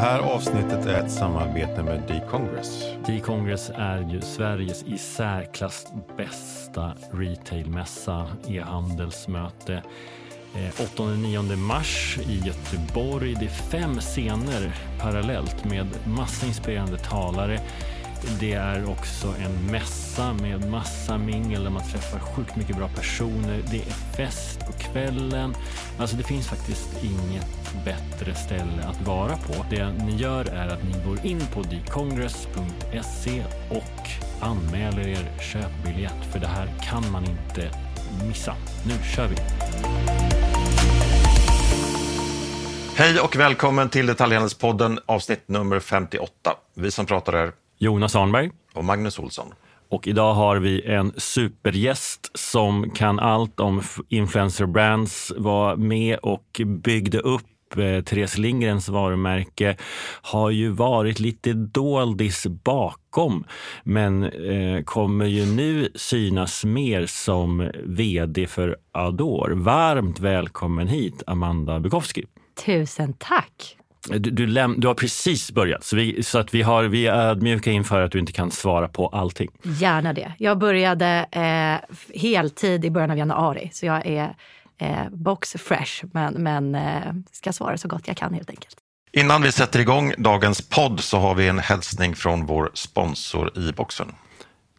här avsnittet är ett samarbete med D-Congress. D-Congress är ju Sveriges i särklass bästa retailmässa, e-handelsmöte. Eh, 8-9 mars i Göteborg. Det är fem scener parallellt med massa inspirerande talare. Det är också en mässa med massa mingel där man träffar sjukt mycket bra personer. Det är fest på kvällen. Alltså det finns faktiskt inget bättre ställe att vara på. Det ni gör är att ni går in på thecongress.se och anmäler er köpbiljett för det här kan man inte missa. Nu kör vi! Hej och välkommen till Detaljhandelspodden avsnitt nummer 58. Vi som pratar är Jonas Arnberg och Magnus Olsson. Och idag har vi en supergäst som kan allt om influencer brands, var med och byggde upp eh, Therese Lindgrens varumärke har ju varit lite doldis bakom men eh, kommer ju nu synas mer som vd för Adore. Varmt välkommen hit, Amanda Bukowski. Tusen tack! Du, du, läm, du, har precis börjat, så, vi, så att vi, har, vi är ödmjuka inför att du inte kan svara på allting. Gärna det. Jag började eh, heltid i början av januari, så jag är eh, box fresh, men, men eh, ska svara så gott jag kan helt enkelt. Innan vi sätter igång dagens podd så har vi en hälsning från vår sponsor i boxen.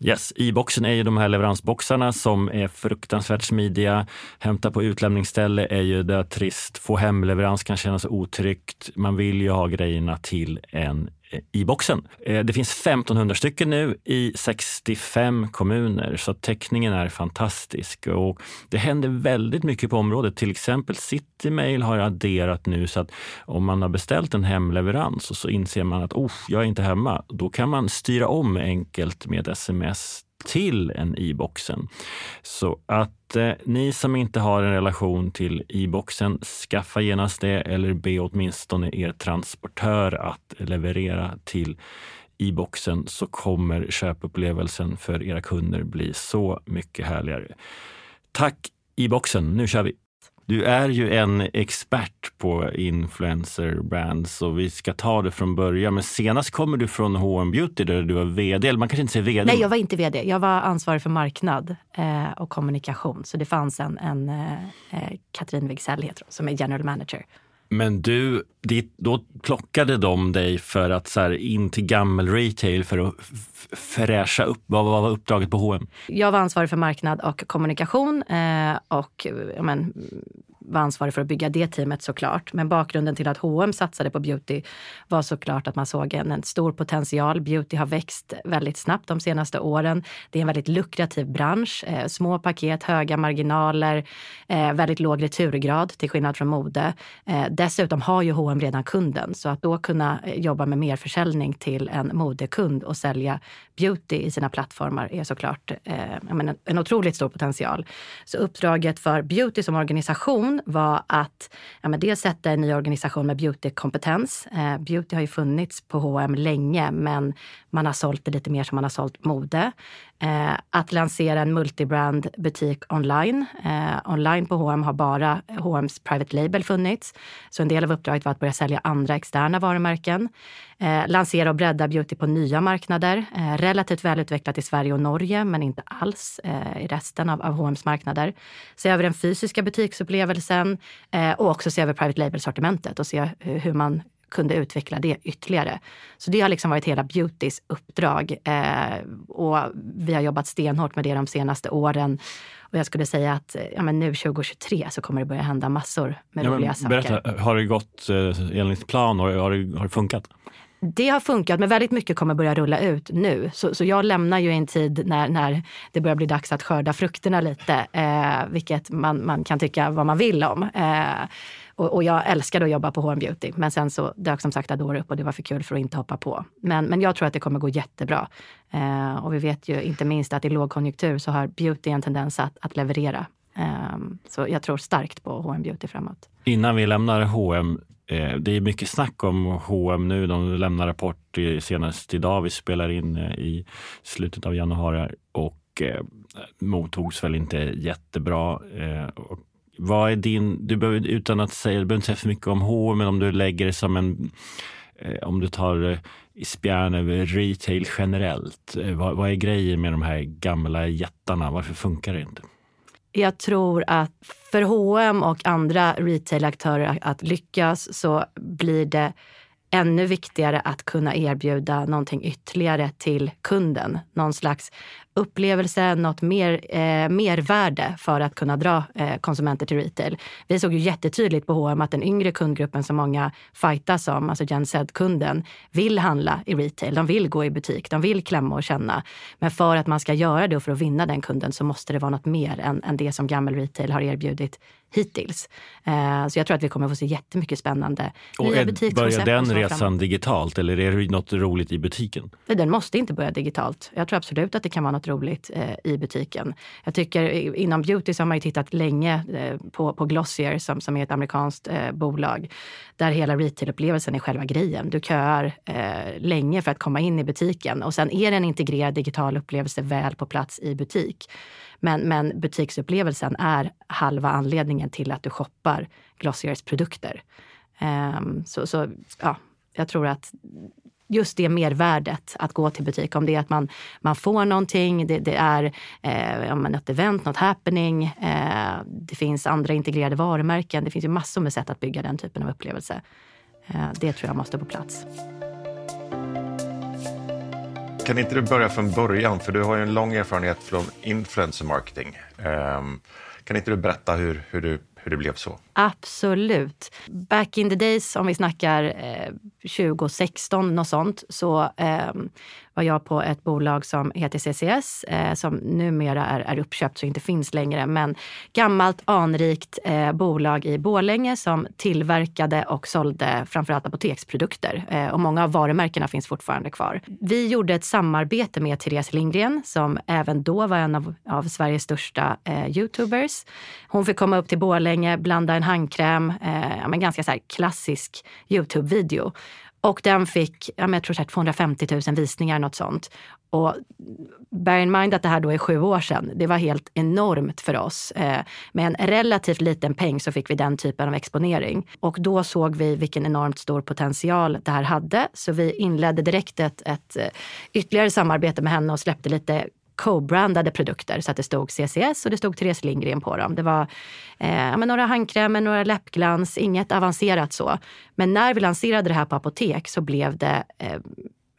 Yes, i-boxen är ju de här leveransboxarna som är fruktansvärt smidiga. Hämta på utlämningsställe är ju det trist. Få hemleverans kan kännas otryggt. Man vill ju ha grejerna till en i boxen. Eh, det finns 1500 stycken nu i 65 kommuner så täckningen är fantastisk och det händer väldigt mycket på området. Till exempel Citymail har adderat nu så att om man har beställt en hemleverans och så inser man att oh, jag är inte hemma, då kan man styra om enkelt med sms till en i-boxen. Så att eh, ni som inte har en relation till i-boxen, skaffa genast det eller be åtminstone er transportör att leverera till i-boxen så kommer köpupplevelsen för era kunder bli så mycket härligare. Tack i-boxen, nu kör vi! Du är ju en expert på influencer brands och vi ska ta det från början. Men senast kommer du från H&M Beauty där du var vd. Eller man kanske inte säger vd. Nej, jag var inte vd. Jag var ansvarig för marknad eh, och kommunikation. Så det fanns en, en eh, eh Katrin Wigsell heter hon, som är general manager. Men du, då plockade de dig för att så här, in till gammal retail för att fräscha upp. Vad var uppdraget på H&M? Jag var ansvarig för marknad och kommunikation eh, och men, var ansvarig för att bygga det teamet såklart. Men bakgrunden till att H&M satsade på beauty var såklart att man såg en, en, stor potential. Beauty har växt väldigt snabbt de senaste åren. Det är en väldigt lukrativ bransch. Eh, små paket, höga marginaler, eh, väldigt låg returgrad till skillnad från mode. Eh, dessutom har ju H&M redan kunden så att då kunna eh, jobba med merförsäljning till en modekund och sälja beauty i sina plattformar är såklart eh, en, en otroligt stor potential. Så uppdraget för beauty som organisation var att ja, men dels sätta en ny organisation med beautykompetens. Eh, beauty har ju funnits på H&M länge men man har sålt det lite mer som man har sålt mode. Eh, att lansera en multibrand butik online. Eh, online på H&M har bara H&M's private label funnits. Så en del av uppdraget var att börja sälja andra externa varumärken. Eh, lansera och bredda beauty på nya marknader. Eh, relativt välutvecklat i Sverige och Norge, men inte alls eh, i resten av, av H&M's marknader. Se över den fysiska butiksupplevelsen eh, och också se över private label-sortimentet och se hur man kunde utveckla det ytterligare. Så det har liksom varit hela Beautys uppdrag. Eh, och vi har jobbat stenhårt med det de senaste åren. Och jag skulle säga att ja, men nu 2023 så kommer det börja hända massor med ja, roliga berätta, saker. Har det gått eh, enligt plan och har det, har det funkat? Det har funkat, men väldigt mycket kommer börja rulla ut nu. Så, så jag lämnar ju en tid när, när det börjar bli dags att skörda frukterna lite, eh, vilket man, man kan tycka vad man vill om. Eh, och, och, jag älskade att jobba på H&M Beauty, men sen så dök som sagt Adore upp och det var för kul för att inte hoppa på. Men, men jag tror att det kommer gå jättebra. Eh, och vi vet ju inte minst att i lågkonjunktur så har beauty en tendens att, att leverera. Eh, så jag tror starkt på H&M Beauty framåt. Innan vi lämnar H&M Eh, det är mycket snack om H&M nu. De lämnar rapport senast idag. Vi spelar in eh, i slutet av januari och eh, mottogs väl inte jättebra. Och vad är din, du behöver, utan att säga, du behöver inte säga för mycket om H&M, men om du lägger det som en om du tar i spjärn över retail generellt, vad, vad är grejen med de här gamla jättarna? Varför funkar det inte? Jag tror att för H&M och andra retailaktörer att lyckas så blir det ännu viktigare att kunna erbjuda någonting ytterligare till kunden. Någon slags upplevelse, något mer, eh, mervärde för att kunna dra eh, konsumenter till retail. Vi såg ju jättetydligt på H&M att den yngre kundgruppen som många fightas om, alltså Gen Z-kunden, vill handla i retail. De vill gå i butik, de vill klämma och känna. Men för att man ska göra det och för att vinna den kunden så måste det vara något mer än, än det som gammal retail har erbjudit hittills. Eh, så jag tror att vi kommer få se jättemycket spännande och nya butikskoncept. Börjar den resan framåt. digitalt eller är det något roligt i butiken? Den måste inte börja digitalt. Jag tror absolut att det kan vara något roligt eh, i butiken. Jag tycker eh, inom beauty så har man ju tittat länge eh, på, på Glossier som, som är ett amerikanskt eh, bolag där hela retailupplevelsen är själva grejen. Du köar eh, länge för att komma in i butiken och sen är det en integrerad digital upplevelse väl på plats i butik. Men, men butiksupplevelsen är halva anledningen till att du shoppar Glossiers produkter. Um, så, så ja, jag tror att just det mervärdet att gå till butik. Om det är att man, man får någonting, det, det är eh, något event, något happening. Eh, det finns andra integrerade varumärken. Det finns ju massor med sätt att bygga den typen av upplevelse. Eh, det tror jag måste på plats. Kan inte du börja från början? För du har ju en lång erfarenhet från influencer marketing. Eh, kan inte du berätta hur, hur du hur det blev så? Absolut. Back in the days, om vi snackar eh, 2016, något sånt, så eh, var jag på ett bolag som heter CCS, eh, som numera är, är uppköpt så inte finns längre. Men gammalt anrikt eh, bolag i Bålänge som tillverkade och sålde framförallt apoteksprodukter. Eh, och många av varumärkena finns fortfarande kvar. Vi gjorde ett samarbete med Therese Lindgren som även då var en av, av Sveriges största eh, youtubers. Hon fick komma upp till Bålänge, blanda en handkräm, eh, men ganska så klassisk Youtube-video. Och den fick, jag tror 250 000 visningar, något sånt. Och bear in mind att det här då är sju år sedan. Det var helt enormt för oss. Eh, med en relativt liten peng så fick vi den typen av exponering. Och då såg vi vilken enormt stor potential det här hade. Så vi inledde direkt ett, ett eh, ytterligare samarbete med henne och släppte lite co-brandade produkter så att det stod CCS och det stod Therese Lindgren på dem. Det var eh, några handkrämer, några läppglans, inget avancerat så. Men när vi lanserade det här på apotek så blev det eh,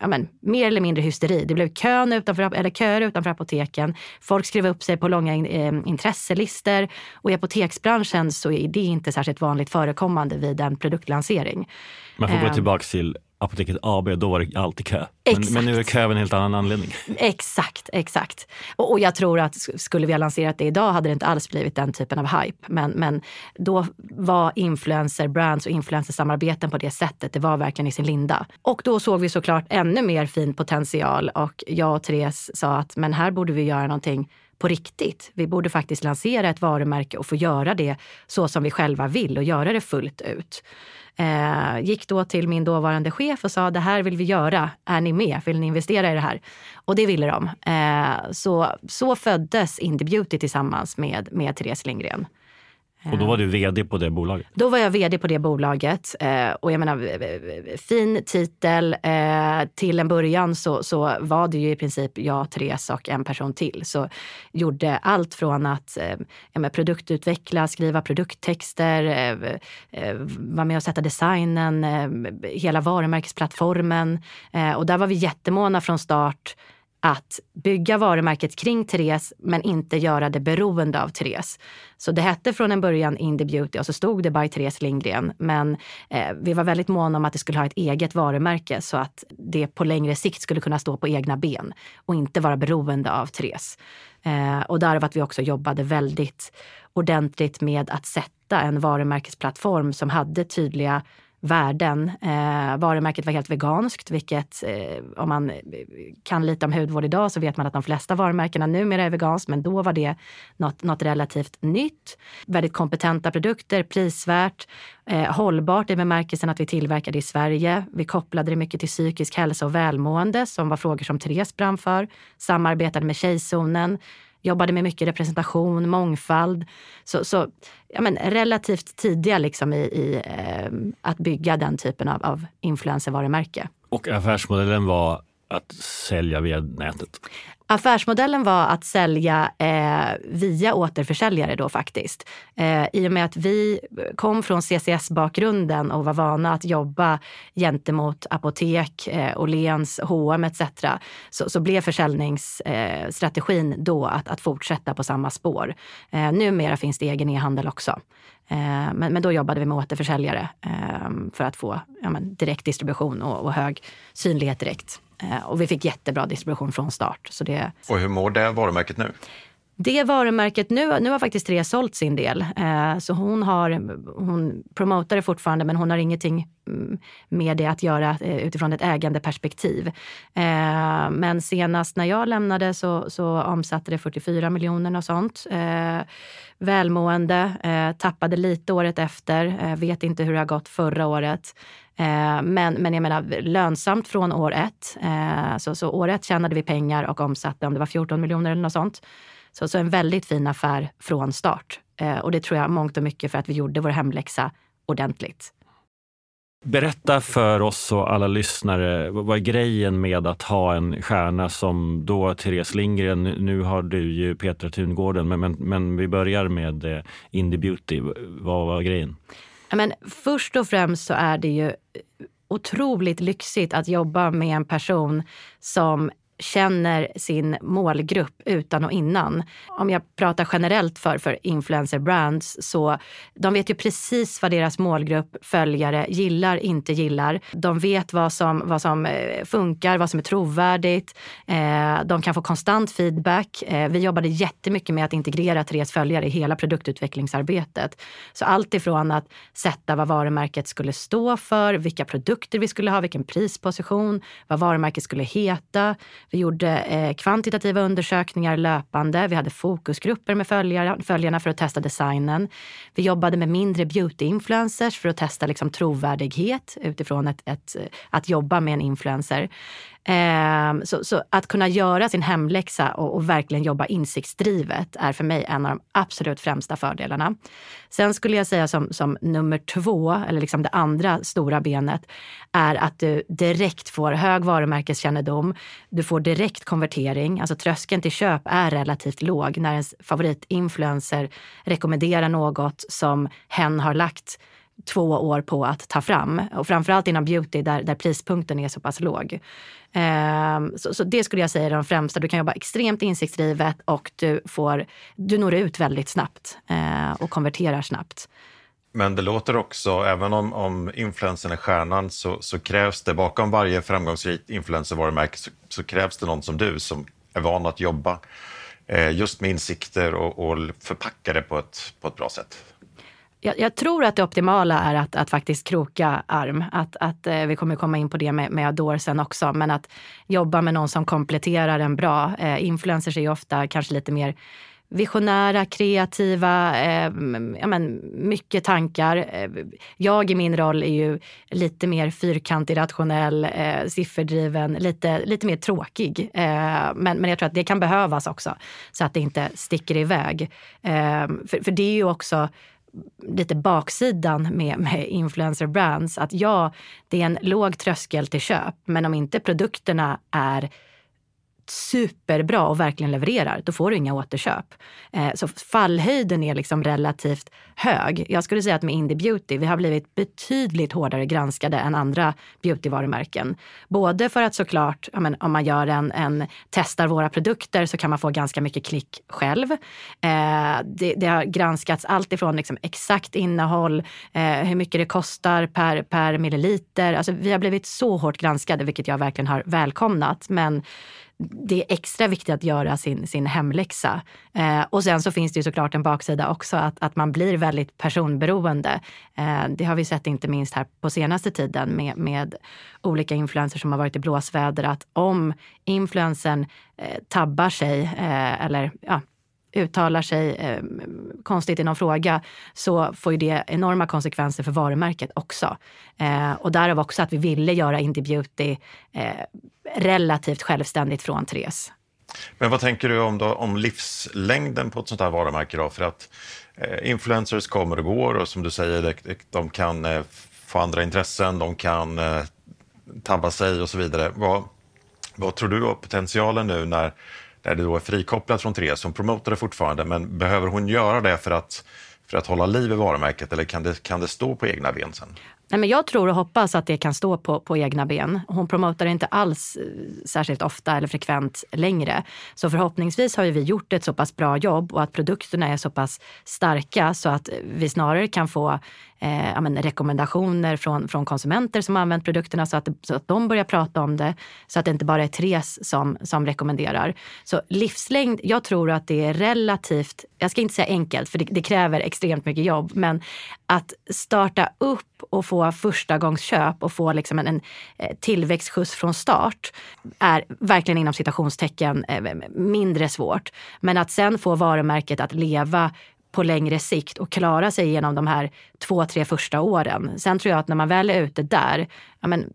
ja, men, mer eller mindre hysteri. Det blev kön utanför, eller köer utanför apoteken. Folk skrev upp sig på långa eh, intresselistor och i apoteksbranschen så är det inte särskilt vanligt förekommande vid en produktlansering. Man får gå eh. tillbaka till Apoteket AB, då var det alltid kö. Men, men, nu är kö av en helt annan anledning. Exakt, exakt. Och, och, jag tror att skulle vi ha lanserat det idag hade det inte alls blivit den typen av hype. Men, men då var influencer brands och influencersamarbeten på det sättet, det var verkligen i sin linda. Och då såg vi såklart ännu mer fin potential och jag och Therese sa att men här borde vi göra någonting på riktigt. Vi borde faktiskt lansera ett varumärke och få göra det så som vi själva vill och göra det fullt ut. Eh, gick då till min dåvarande chef och sa det här vill vi göra. Är ni med? Vill ni investera i det här? Och det ville de. Eh, så, så föddes Indie Beauty tillsammans med, med Therese Lindgren. Och då var du vd på det bolaget? Då var jag vd på det bolaget. Eh, och jag menar, fin titel. Eh, till en början så, så var det ju i princip jag, Therese och en person till. Så gjorde allt från att eh, menar, produktutveckla, skriva produkttexter, vara med och sätta designen, hela varumärkesplattformen. och där var vi jättemåna från start att bygga varumärket kring Therese men inte göra det beroende av Therese. Så det hette från en början Indie Beauty och så stod det by Therese Lindgren. Men eh, vi var väldigt måna om att det skulle ha ett eget varumärke så att det på längre sikt skulle kunna stå på egna ben och inte vara beroende av Therese. Eh, och därav att vi också jobbade väldigt ordentligt med att sätta en varumärkesplattform som hade tydliga värden. Eh, varumärket var helt veganskt, vilket eh, om man eh, kan lite om hudvård idag så vet man att de flesta varumärkena numera är veganskt, men då var det något, något relativt nytt. Väldigt kompetenta produkter, prisvärt, eh, hållbart i bemärkelsen att vi tillverkade i Sverige. Vi kopplade det mycket till psykisk hälsa och välmående som var frågor som Therese brann för. Samarbetade med Tjejzonen jobbade med mycket representation, mångfald. Så, så ja, men, relativt tidiga liksom i, i eh, att bygga den typen av, av influencervarumärke. Och affärsmodellen var att sälja via nätet? Affärsmodellen var att sälja eh, via återförsäljare då faktiskt. Eh, I och med att vi kom från CCS-bakgrunden och var vana att jobba gentemot apotek, eh, Åhléns, H&M etc. Så, så blev försäljningsstrategin eh, då att, att fortsätta på samma spår. Eh, numera finns det egen e-handel också. Eh, men, men då jobbade vi med återförsäljare eh, för att få ja, men, direkt distribution och, och hög synlighet direkt. Eh, och vi fick jättebra distribution från start. Så det... Och hur mår det varumärket nu? Det varumärket, nu, nu har faktiskt Therese sålt sin del. Eh, så hon, har, hon promotar det fortfarande men hon har ingenting mm, med det att göra eh, utifrån ett ägandeperspektiv. Eh, men senast när jag lämnade så, så omsatte det 44 miljoner och sånt. Eh, välmående, eh, tappade lite året efter, eh, vet inte hur det har gått förra året. Eh, men, men jag menar lönsamt från år ett. Eh, så, så år ett tjänade vi pengar och omsatte om det var 14 miljoner eller något sånt. Så, så en väldigt fin affär från start. Eh, och det tror jag mångt och mycket för att vi gjorde vår hemläxa ordentligt. Berätta för oss och alla lyssnare, vad är grejen med att ha en stjärna som då Therese Lindgren, nu har du ju Petra Tungården, men, men, men vi börjar med Indie Beauty. Vad var grejen? Men först och främst så är det ju otroligt lyxigt att jobba med en person som känner sin målgrupp utan och innan. Om jag pratar generellt för, för influencer brands så de vet ju precis vad deras målgrupp, följare, gillar, inte gillar. De vet vad som, vad som eh, funkar, vad som är trovärdigt. Eh, de kan få konstant feedback. Eh, vi jobbade jättemycket med att integrera Therese följare i hela produktutvecklingsarbetet. Så allt ifrån att sätta vad varumärket skulle stå för, vilka produkter vi skulle ha, vilken prisposition, vad varumärket skulle heta. Vi gjorde eh, kvantitativa undersökningar löpande. Vi hade fokusgrupper med följare, följarna för att testa designen. Vi jobbade med mindre beauty-influencers för att testa liksom, trovärdighet utifrån ett, ett, att jobba med en influencer. Eh, så, så, att kunna göra sin hemläxa och, och, verkligen jobba insiktsdrivet är för mig en av de absolut främsta fördelarna. Sen skulle jag säga som, som nummer två, eller liksom det andra stora benet, är att du direkt får hög varumärkeskännedom. Du får direkt konvertering. Alltså tröskeln till köp är relativt låg när ens favoritinfluencer rekommenderar något som hen har lagt två år på att ta fram. Och framförallt inom beauty där, där prispunkten är så pass låg. Um, så, så, det skulle jag säga är de främsta. Du kan jobba extremt insiktsdrivet och du, får, du når ut väldigt snabbt uh, och konverterar snabbt. Men det låter också, även om, om influensen är stjärnan, så, så krävs det bakom varje framgångsrikt influencervarumärke så, så krävs det någon som du som är van att jobba eh, just med insikter och, och förpacka det på ett, på ett bra sätt jag, jag, tror att det optimala är att, att faktiskt kroka arm. Att, att eh, vi kommer komma in på det med, med Adore sen också. Men att jobba med någon som kompletterar en bra. Eh, influencers är ju ofta kanske lite mer visionära, kreativa, eh, ja, men mycket tankar. Eh, jag i min roll är ju lite mer fyrkantig, rationell, eh, sifferdriven, lite, lite mer tråkig. Eh, men, men jag tror att det kan behövas också så att det inte sticker iväg. Eh, för, för det är ju också lite baksidan med, med influencer brands. Att ja, det är en låg tröskel till köp, men om inte produkterna är superbra och verkligen levererar, då får du inga återköp. Eh, så fallhöjden är liksom relativt hög. Jag skulle säga att med Indie Beauty, vi har blivit betydligt hårdare granskade än andra beautyvarumärken. Både för att såklart, men, om man gör en, en, testar våra produkter så kan man få ganska mycket klick själv. Eh, det, det, har granskats allt ifrån liksom exakt innehåll, eh, hur mycket det kostar per, per milliliter. Alltså, vi har blivit så hårt granskade, vilket jag verkligen har välkomnat. Men det är extra viktigt att göra sin, sin hemläxa. Eh, och sen så finns det ju såklart en baksida också, att, att man blir väldigt personberoende. Eh, det har vi sett inte minst här på senaste tiden med, med olika influencers som har varit i blåsväder, att om influensen eh, tabbar sig eh, eller ja, uttalar sig eh, konstigt i någon fråga så får ju det enorma konsekvenser för varumärket också. Eh, och därav också att vi ville göra Indie Beauty eh, relativt självständigt från Therese. Men vad tänker du om, då, om livslängden på ett sånt här varumärke? Då? För att eh, influencers kommer och går och som du säger, de kan eh, få andra intressen, de kan eh, tabba sig och så vidare. Vad, vad tror du om potentialen nu när, där det då är frikopplat från Therese? Hon promotar det fortfarande, men behöver hon göra det för att, för att hålla liv i varumärket eller kan det, kan det stå på egna ben sen? Nej, men jag tror och hoppas att det kan stå på, på egna ben. Hon promotar inte alls eh, särskilt ofta eller frekvent längre. Så förhoppningsvis har vi gjort ett så pass bra jobb och att produkterna är så pass starka så att vi snarare kan få eh, men, rekommendationer från, från konsumenter som har använt produkterna så att, så att de börjar prata om det. Så att det inte bara är Therese som, som rekommenderar. Så livslängd, jag tror att det är relativt, jag ska inte säga enkelt för det, det kräver extremt mycket jobb, men att starta upp och få första gångs köp och få liksom en, en eh, tillväxtskjuts från start är verkligen inom citationstecken eh, mindre svårt. Men att sen få varumärket att leva på längre sikt och klara sig genom de här två, tre första åren. Sen tror jag att när man väl är ute där, ja men,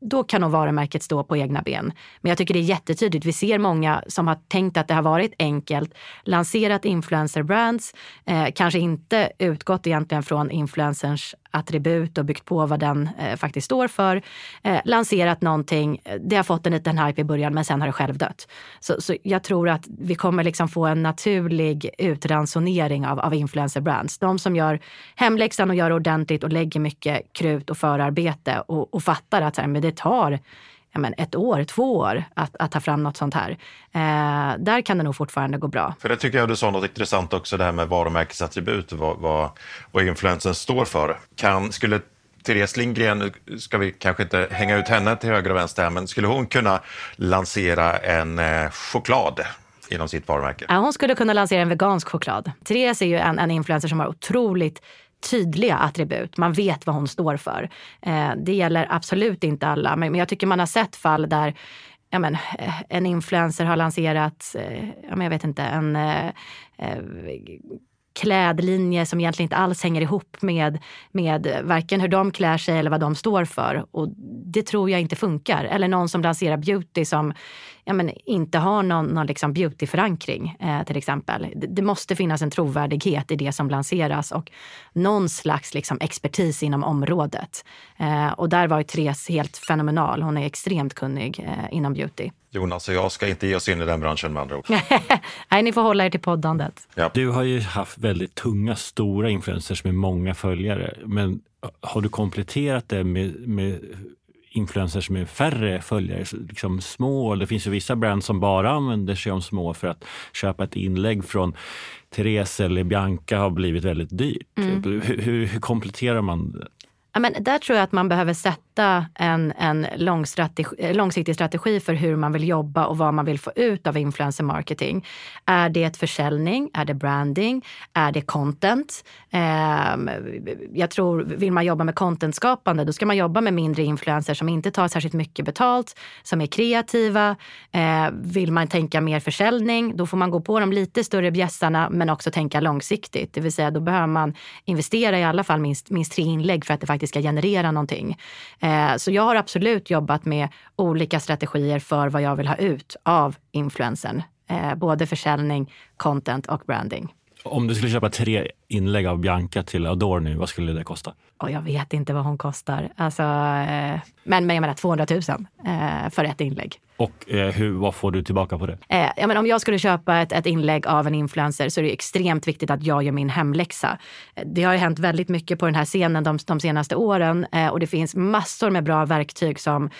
då kan nog varumärket stå på egna ben. Men jag tycker det är jättetydligt. Vi ser många som har tänkt att det har varit enkelt, lanserat influencer brands, eh, kanske inte utgått egentligen från influencers attribut och byggt på vad den eh, faktiskt står för. Eh, lanserat någonting, det har fått en liten hype i början men sen har det självdött. Så, så jag tror att vi kommer liksom få en naturlig utransonering av, av influencer brands. De som gör hemläxan och gör ordentligt och lägger mycket krut och förarbete och, och fattar att så här, men det tar ja, men ett år, två år att, att ta fram något sånt här. Eh, där kan det nog fortfarande gå bra. För det tycker jag du sa något intressant också, det här med varumärkesattribut, vad, vad, vad influensen står för. Kan, skulle Therese Lindgren, nu ska vi kanske inte hänga ut henne till höger och vänster här, men skulle hon kunna lansera en eh, choklad inom sitt varumärke? Ja, hon skulle kunna lansera en vegansk choklad. Therese är ju en, en influencer som har otroligt tydliga attribut. Man vet vad hon står för. Eh, det gäller absolut inte alla, men, men jag tycker man har sett fall där ja, men, eh, en influencer har lanserat, eh, ja, men jag vet inte, en eh, eh klädlinje som egentligen inte alls hänger ihop med, med varken hur de klär sig eller vad de står för. Och det tror jag inte funkar. Eller någon som lanserar beauty som ja, men, inte har någon, någon liksom beautyförankring eh, till exempel. Det, det, måste finnas en trovärdighet i det som lanseras och någon slags liksom, expertis inom området. Eh, och där var ju Therese helt fenomenal. Hon är extremt kunnig eh, inom beauty. Jonas och jag ska inte ge oss in i den branschen med andra ord. Nej, ni får hålla er till poddandet. Ja. Du har ju haft väldigt tunga, stora influencers med många följare. Men har du kompletterat det med, med influencers med färre följare, liksom små. Det finns ju vissa brands som bara använder sig om små för att köpa ett inlägg från Therese eller Bianca har blivit väldigt dyrt. Mm. Hur, hur, hur kompletterar man Ja, men där tror jag att man behöver sätta en, en lång strategi, eh, långsiktig strategi för hur man vill jobba och vad man vill få ut av influencer marketing. Är det försäljning? Är det branding? Är det content? Eh, jag tror, vill man jobba med contentskapande, då ska man jobba med mindre influencers som inte tar särskilt mycket betalt, som är kreativa. Eh, vill man tänka mer försäljning, då får man gå på de lite större bjässarna men också tänka långsiktigt. Det vill säga, då behöver man investera i alla fall minst, minst tre inlägg för att det faktiskt faktiskt ska generera någonting. Eh, Eh, så jag har absolut jobbat med olika strategier för vad jag vill ha ut av influensen. Eh, både försäljning, content och branding. Om du skulle köpa tre inlägg av Bianca till Adore nu, vad skulle det kosta? Och jag vet inte vad hon kostar. Alltså, eh, men, men jag menar 200 000 eh, för ett inlägg. Och eh, hur, vad får du tillbaka på det? Eh, ja, men om jag skulle köpa ett, ett inlägg av en influencer så är det extremt viktigt att jag gör min hemläxa. Det har hänt väldigt mycket på den här scenen de, de senaste åren eh, och det finns massor med bra verktyg som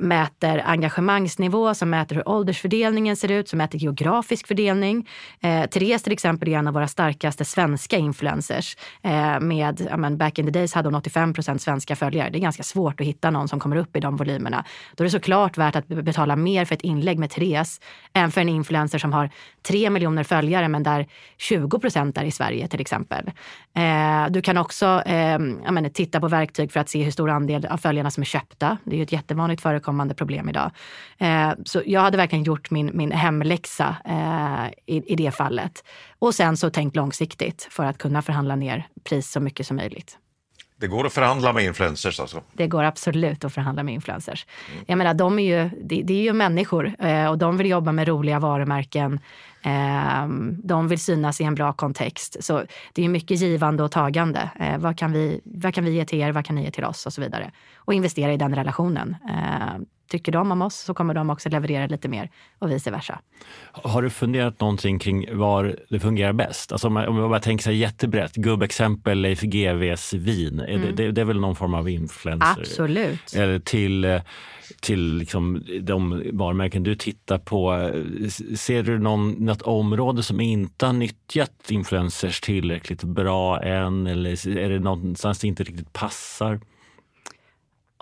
mäter engagemangsnivå, som mäter hur åldersfördelningen ser ut, som mäter geografisk fördelning. Eh, Therese till exempel är en av våra starkaste svenska influencers. Eh, med, I mean, back in the days hade hon 85 procent svenska följare. Det är ganska svårt att hitta någon som kommer upp i de volymerna. Då är det såklart värt att betala mer för ett inlägg med Therese än för en influencer som har tre miljoner följare men där 20 procent är i Sverige till exempel. Eh, du kan också eh, menar, titta på verktyg för att se hur stor andel av följarna som är köpta. Det är ju ett jättevanligt förekommande problem idag. Eh, så jag hade verkligen gjort min, min hemläxa eh, i, i det fallet. Och sen så tänkt långsiktigt för att kunna förhandla ner pris så mycket som möjligt. Det går att förhandla med influencers alltså? Det går absolut att förhandla med influencers. Mm. Jag menar, de är ju, det, det är ju människor eh, och de vill jobba med roliga varumärken. Eh, de vill synas i en bra kontext. Så det är mycket givande och tagande. Eh, vad, kan vi, vad kan vi ge till er? Vad kan ni ge till oss? Och så vidare. Och investera i den relationen. Eh, tycker de om oss så kommer de också leverera lite mer och vice versa. Har du funderat någonting kring var det fungerar bäst? Alltså om man, om man bara tänker sig jättebrett, gubbexempel Leif GWs vin, mm. det, det, det, är väl någon form av influencer? Absolut. Eller till, till liksom de varumärken du tittar på. Ser du någon, något område som inte har nyttjat influencers tillräckligt bra än? Eller är det någonstans det inte riktigt passar?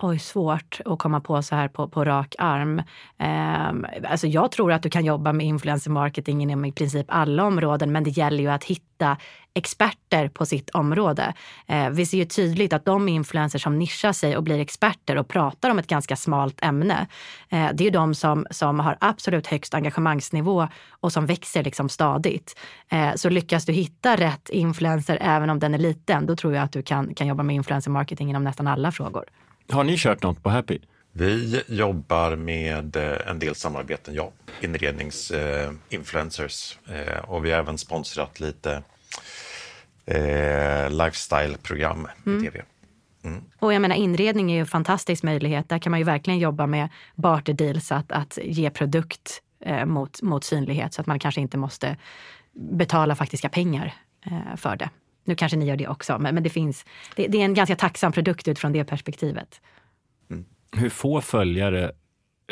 Oj, svårt att komma på så här på, på rak arm. Eh, alltså jag tror att du kan jobba med influencer marketing inom i princip alla områden, men det gäller ju att hitta experter på sitt område. Eh, vi ser ju tydligt att de influencers som nischar sig och blir experter och pratar om ett ganska smalt ämne, eh, det är ju de som, som har absolut högst engagemangsnivå och som växer liksom stadigt. Eh, så lyckas du hitta rätt influencer, även om den är liten, då tror jag att du kan, kan jobba med influencer marketing inom nästan alla frågor. Har ni kört något på Happy? Vi jobbar med eh, en del samarbeten, ja. Inredningsinfluencers. Eh, eh, och vi har även sponsrat lite eh, lifestyle-program mm. i tv. Mm. Och jag menar inredning är ju en fantastisk möjlighet. Där kan man ju verkligen jobba med barter deals, att, att ge produkt eh, mot, mot synlighet så att man kanske inte måste betala faktiska pengar eh, för det. Nu kanske ni gör det också, men, men det, finns, det, det, är en ganska tacksam produkt utifrån det perspektivet. Mm. Hur få följare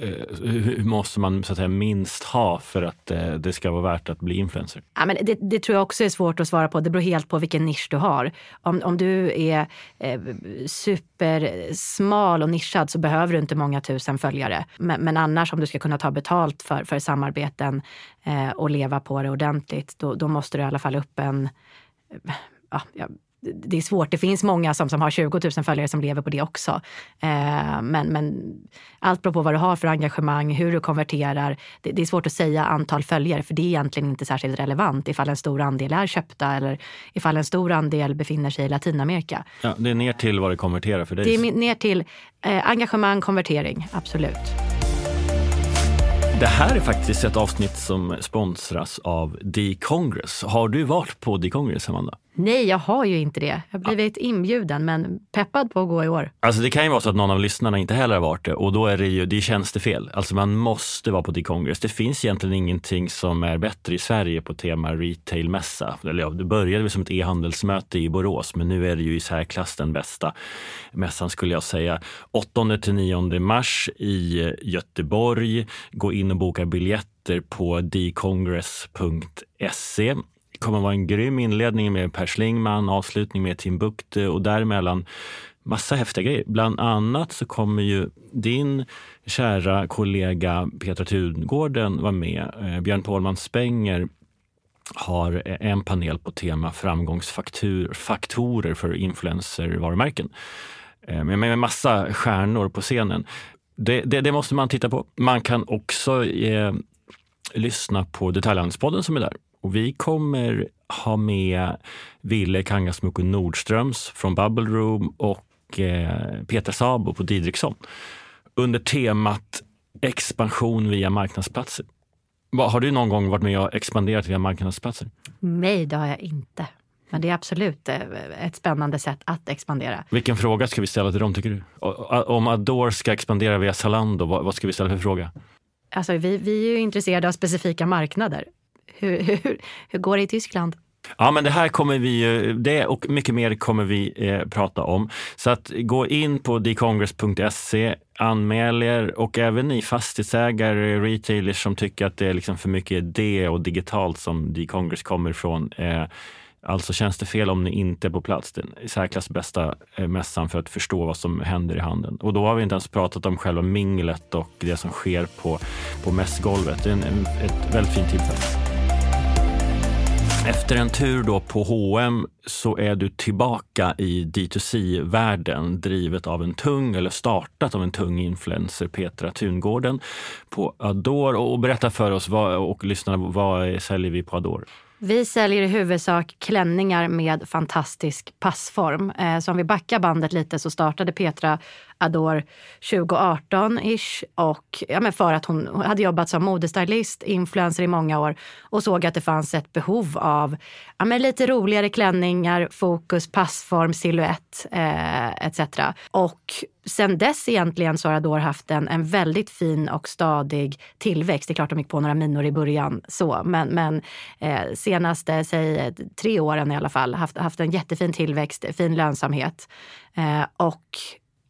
eh, hur måste man så att säga, minst ha för att eh, det ska vara värt att bli influencer? Ja, men det, det, tror jag också är svårt att svara på. Det beror helt på vilken nisch du har. Om, om du är eh, supersmal och nischad så behöver du inte många tusen följare. Men, men annars om du ska kunna ta betalt för, för samarbeten eh, och leva på det ordentligt, då, då måste du i alla fall upp en ja, det är svårt. Det finns många som, som har 20 000 följare som lever på det också. Eh, men, men allt beror på vad du har för engagemang, hur du konverterar. Det, det, är svårt att säga antal följare för det är egentligen inte särskilt relevant ifall en stor andel är köpta eller ifall en stor andel befinner sig i Latinamerika. Ja, det är ner till vad det konverterar för dig? Det är ner till eh, engagemang, konvertering, absolut. Det här är faktiskt ett avsnitt som sponsras av D-Congress. Har du varit på D-Congress, Amanda? Nej, jag har ju inte det. Jag har blivit inbjuden, men peppad på att gå i år. Alltså det kan ju vara så att någon av lyssnarna inte heller har varit det och då är det ju det är tjänstefel. Alltså man måste vara på D-Congress. Det finns egentligen ingenting som är bättre i Sverige på tema retailmässa. Eller ja, det började väl som ett e-handelsmöte i Borås, men nu är det ju i särklass den bästa mässan skulle jag säga. 8 till 9 mars i Göteborg. Gå in och boka biljetter på dcongress.se kommer vara en grym inledning med Per Schlingman, avslutning med Timbuktu och däremellan massa häftiga grejer. Bland annat så kommer ju din kära kollega Petra Tungården vara med. Eh, Björn Pålman Spenger har eh, en panel på tema framgångsfaktorer för influencervarumärken. Eh, med massa stjärnor på scenen. Det, det, det, måste man titta på. Man kan också eh, lyssna på Detaljhandelspodden som är där och vi kommer ha med Ville Kangasmuku Nordströms från Bubble Room och eh, Peter Sabo på Didriksson under temat expansion via marknadsplatser. Har du någon gång varit med och expanderat via marknadsplatser? Nej, det har jag inte. Men det är absolut eh, ett spännande sätt att expandera. Vilken fråga ska vi ställa till dem tycker du? Om Adore ska expandera via Zalando, vad ska vi ställa för fråga? Alltså, vi, vi är ju intresserade av specifika marknader. Hur, hur, hur går det i Tyskland? Ja, men det här kommer vi, det och mycket mer kommer vi eh, prata om. Så att gå in på decongress.se, anmäl er och även ni fastighetsägare, retailers som tycker att det är liksom för mycket det och digitalt som Decongress kommer ifrån. Eh, Alltså känns det fel om ni inte är på plats. Den i särklass bästa eh, mässan för att förstå vad som händer i handeln. Och då har vi inte ens pratat om själva minglet och det som sker på, på mässgolvet. Det är en, en, ett väldigt fint tillfälle. Efter en tur då på H&M så är du tillbaka i D2C-världen drivet av en tung, eller startat av en tung influencer, Petra Tungården på Adore. Och berätta för oss vad, och lyssnarna, vad säljer vi på Adore? Vi säljer i huvudsak klänningar med fantastisk passform. Eh, så om vi backar bandet lite så startade Petra Adore 2018-ish och ja, men för att hon hade jobbat som modestylist, influencer i många år och såg att det fanns ett behov av ja, men lite roligare klänningar, fokus, passform, silhuett eh, etc. Och sen dess egentligen så har Adore haft en, en väldigt fin och stadig tillväxt. Det är klart de gick på några minor i början så, men, men eh, senaste, säg tre åren i alla fall, haft, haft en jättefin tillväxt, fin lönsamhet. Eh, och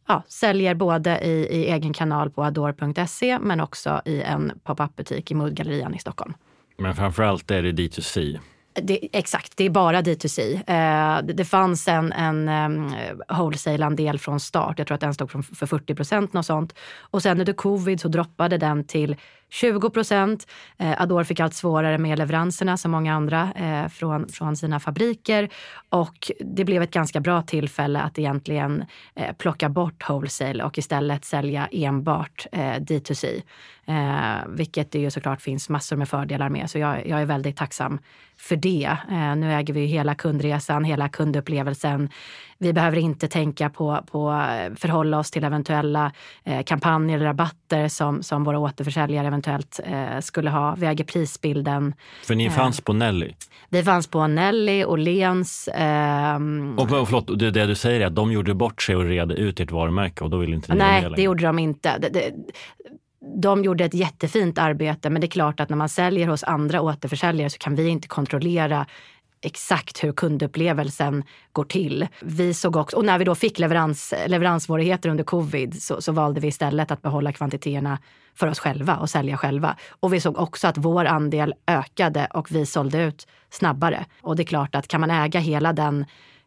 ja, säljer både i, i egen kanal på adore.se men också i en pop-up butik i Moodgallerian i Stockholm. Men framförallt är det D2C. Det, exakt, det är bara D2C. Eh, det, det, fanns en, en um, wholesale-andel från start. Jag tror att den stod för 40 procent. Och sånt. Och sen under covid så droppade den till 20 procent. Eh, Adore fick allt svårare med leveranserna som många andra eh, från, från sina fabriker. Och det blev ett ganska bra tillfälle att egentligen eh, plocka bort wholesale och istället sälja enbart eh, D2C. Eh, vilket det ju såklart finns massor med fördelar med. Så jag, jag är väldigt tacksam för det. Eh, nu äger vi ju hela kundresan, hela kundupplevelsen. Vi behöver inte tänka på, på eh, förhålla oss till eventuella eh, kampanjer eller rabatter som, som våra återförsäljare eventuellt eh, skulle ha. Vi äger prisbilden. För ni fanns på Nelly? Vi fanns på Nelly, Åhléns. Eh, och, och förlåt, det, det du säger är att de gjorde bort sig och red ut ert varumärke och då vill inte ni Nej, det gjorde de inte. Det, det, de gjorde ett jättefint arbete men det är klart att när man säljer hos andra återförsäljare så kan vi inte kontrollera exakt hur kundupplevelsen går till. Vi såg också, och när vi då fick leverans, leveranssvårigheter under covid så, så valde vi istället att behålla kvantiteterna för oss själva och sälja själva. Och vi såg också att vår andel ökade och vi sålde ut snabbare. Och det är klart att kan man äga hela den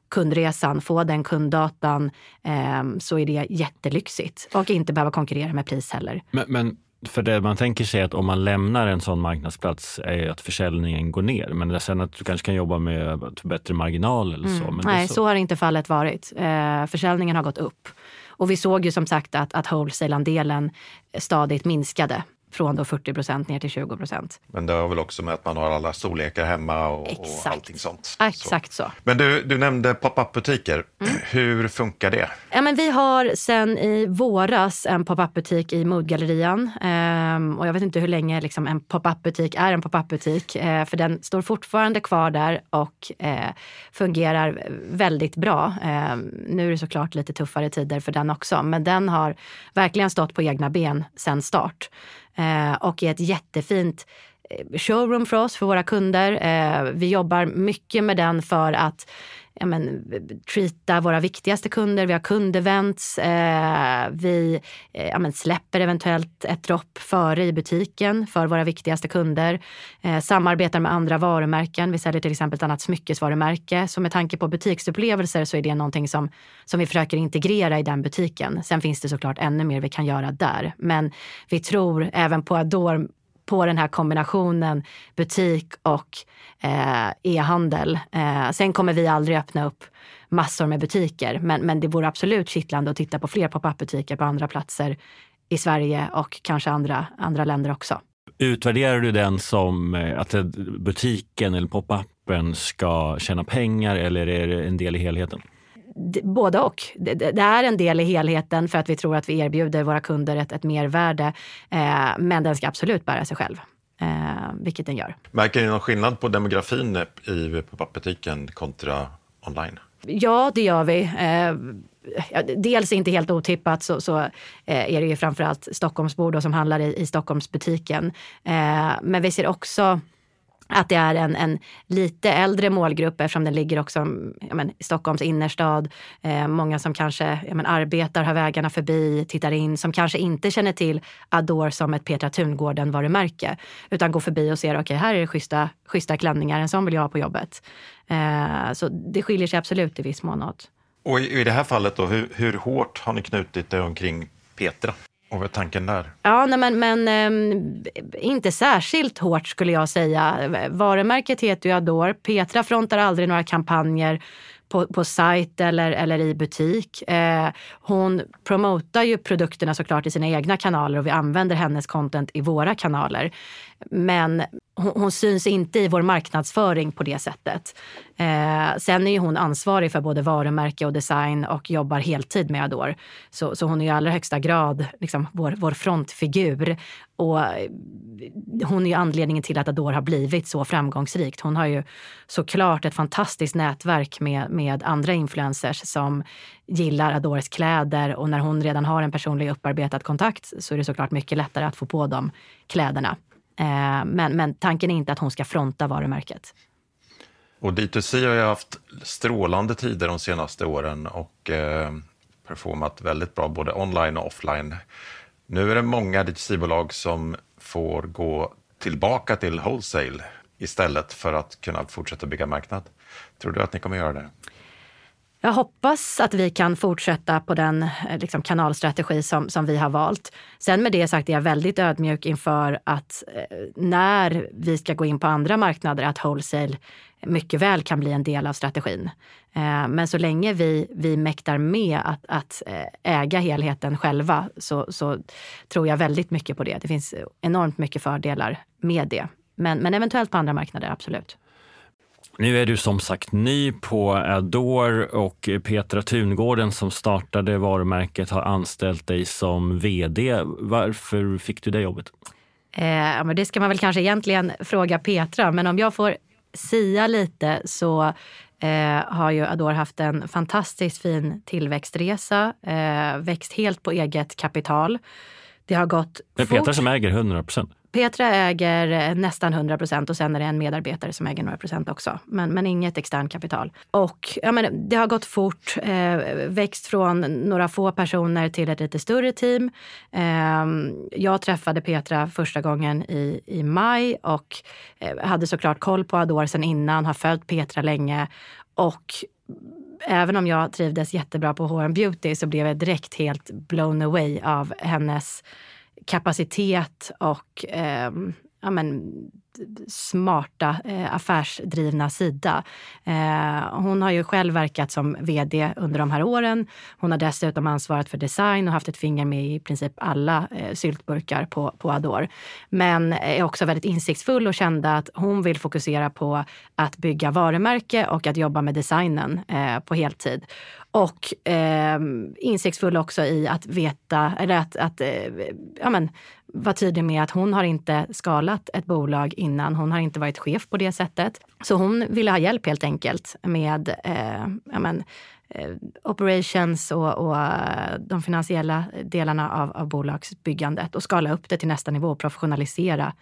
kundresan, få den kunddatan, eh, så är det jättelyxigt. Och inte behöva konkurrera med pris heller. Men, men för det man tänker sig att om man lämnar en sån marknadsplats är att försäljningen går ner. Men sen att du kanske kan jobba med bättre marginal eller så. Mm. Nej, så... så har inte fallet varit. Eh, försäljningen har gått upp. Och vi såg ju som sagt att, att wholesale-andelen stadigt minskade från då 40 procent ner till 20 procent. Men det har väl också med att man har alla storlekar hemma och, och allting sånt. Exakt så. så. Men du, du nämnde pop-up butiker. Mm. Hur funkar det? Ja, men vi har sen i våras en pop-up butik i Moodgallerian. Ehm, och jag vet inte hur länge liksom, en pop-up butik är en pop-up butik. Ehm, för den står fortfarande kvar där och eh, fungerar väldigt bra. Ehm, nu är det såklart lite tuffare tider för den också. Men den har verkligen stått på egna ben sen start Eh, och är ett jättefint eh, showroom för oss, för våra kunder. Eh, vi jobbar mycket med den för att ja, men, treata våra viktigaste kunder. Vi har kundevents. Eh, vi eh, ja, men, släpper eventuellt ett dropp före i butiken för våra viktigaste kunder. Eh, samarbetar med andra varumärken. Vi säljer till exempel ett annat smyckesvarumärke. Så med tanke på butiksupplevelser så är det någonting som, som vi försöker integrera i den butiken. Sen finns det såklart ännu mer vi kan göra där. Men vi tror även på Adore på den här kombinationen butik och eh, e-handel. Eh, sen kommer vi aldrig öppna upp massor med butiker, men, men det vore absolut kittlande att titta på fler pop-up-butiker på andra platser i Sverige och kanske andra, andra länder också. Utvärderar du den som eh, att butiken eller pop-upen ska tjäna pengar eller är det en del i helheten? Både och. Det, det, är en del i helheten för att vi tror att vi erbjuder våra kunder ett, ett mervärde. Eh, men den ska absolut bära sig själv. Eh, vilket den gör. Märker ni någon skillnad på demografin i pop-up-butiken kontra online? Ja, det gör vi. Eh, dels inte helt otippat så, så är det ju framförallt Stockholmsbor som handlar i, i Stockholmsbutiken. Men vi ser också att det är en, en lite äldre målgrupp eftersom den ligger också men, i Stockholms innerstad. Eh, många som kanske men, arbetar, har vägarna förbi, tittar in, som kanske inte känner till Adore som ett Petra Tungården-varumärke. Utan går förbi och ser, okej okay, här är det schyssta, schyssta klänningar, en sån vill jag ha på jobbet. Eh, så det skiljer sig absolut i viss mån åt. Och i, i det här fallet då, hur, hur hårt har ni knutit det omkring Petra? Och vad är tanken där? Ja, nej, men, men ähm, inte särskilt hårt skulle jag säga. Varumärket heter ju Adore. Petra frontar aldrig några kampanjer på, på sajt eller, eller i butik. Eh, hon promotar ju produkterna såklart i sina egna kanaler och vi använder hennes content i våra kanaler. Men hon, hon syns inte i vår marknadsföring på det sättet. Eh, sen är ju hon ansvarig för både varumärke och design och jobbar heltid med Adore. Så, så hon är i allra högsta grad liksom, vår, vår frontfigur. Och eh, hon är ju anledningen till att Adore har blivit så framgångsrikt. Hon har ju såklart ett fantastiskt nätverk med, med andra influencers som gillar Adores kläder och när hon redan har en personlig upparbetad kontakt så är det såklart mycket lättare att få på de kläderna. Eh, men, men tanken är inte att hon ska fronta varumärket. Och D2C har ju haft strålande tider de senaste åren och eh, performat väldigt bra både online och offline. Nu är det många D2C-bolag som får gå tillbaka till wholesale istället för att kunna fortsätta bygga marknad. Tror du att ni kommer göra det? Jag hoppas att vi kan fortsätta på den eh, liksom, kanalstrategi som, som vi har valt. Sen med det sagt är jag väldigt ödmjuk inför att eh, när vi ska gå in på andra marknader, att wholesale mycket väl kan bli en del av strategin. Eh, men så länge vi, vi mäktar med att, att eh, äga helheten själva så, så tror jag väldigt mycket på det. Det finns enormt mycket fördelar med det. Men, men eventuellt på andra marknader, absolut. Nu är du som sagt ny på Adore och Petra Tungården som startade varumärket har anställt dig som vd. Varför fick du det jobbet? Eh, men det ska man väl kanske egentligen fråga Petra, men om jag får sia lite så eh, har ju Adore haft en fantastiskt fin tillväxtresa, eh, växt helt på eget kapital. Det har gått Det är Petra som äger 100 procent? Petra äger eh, nästan 100 procent och sen är det en medarbetare som äger några procent också. Men, men inget externt kapital. Och ja, men det har gått fort, eh, växt från några få personer till ett lite större team. Eh, jag träffade Petra första gången i, i maj och eh, hade såklart koll på Ador sen innan, har följt Petra länge. Och även om jag trivdes jättebra på H&M Beauty så blev jag direkt helt blown away av hennes kapacitet och eh, ja, men, smarta eh, affärsdrivna sida. Eh, hon har ju själv verkat som vd under de här åren. Hon har dessutom ansvarat för design och haft ett finger med i princip alla eh, syltburkar på, på Adore. Men är också väldigt insiktsfull och kände att hon vill fokusera på att bygga varumärke och att jobba med designen eh, på heltid. Och eh, insiktsfull också i att veta, eller att, att eh, ja, men, var tydlig med att hon har inte skalat ett bolag innan. Hon har inte varit chef på det sättet. Så hon ville ha hjälp helt enkelt med eh, ja, men, eh, operations och, och, eh, de finansiella delarna av, av bolagsbyggandet och skala upp det till nästa nivå och professionalisera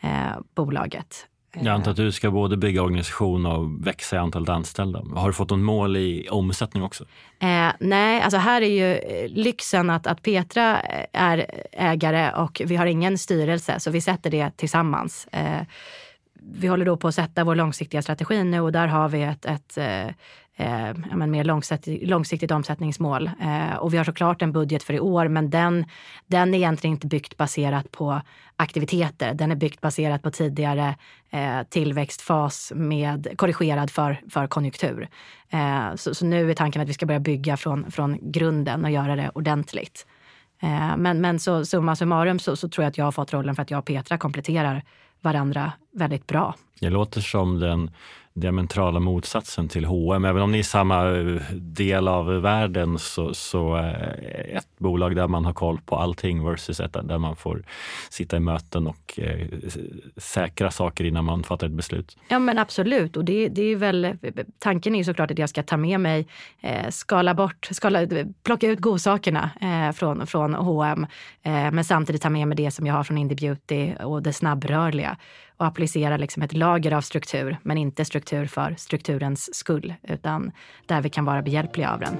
eh, bolaget. Jag antar att du ska både bygga organisation och växa i antalet anställda. Har du fått något mål i omsättning också? Eh, nej, alltså här är ju eh, lyxen att, att Petra eh, är ägare och vi har ingen styrelse, så vi sätter det tillsammans. Eh, vi håller då på att sätta vår långsiktiga strategi nu och där har vi ett, ett, eh, mer långsiktigt, långsiktigt omsättningsmål. Eh, och vi har såklart en budget för i år, men den, den är egentligen inte byggt baserat på aktiviteter. Den är byggt baserat på tidigare eh, tillväxtfas med korrigerad för, för konjunktur. Eh, så, så, nu är tanken att vi ska börja bygga från, från grunden och göra det ordentligt. Eh, men, men så summa summarum så, så tror jag att jag har fått rollen för att jag och Petra kompletterar varandra väldigt bra. Det låter som den diametrala motsatsen till H&M. Även om ni är samma eh, del av världen så, så eh, ett bolag där man har koll på allting versus ett där man får sitta i möten och eh, säkra saker innan man fattar ett beslut. Ja men absolut och det, det är väl tanken är ju såklart att jag ska ta med mig, eh, skala bort, skala, plocka ut godsakerna eh, från, från H&M eh, men samtidigt ta med mig det som jag har från Indie Beauty och det snabbrörliga och applicera liksom ett lager av struktur, men inte struktur för strukturens skull, utan där vi kan vara behjälpliga av den.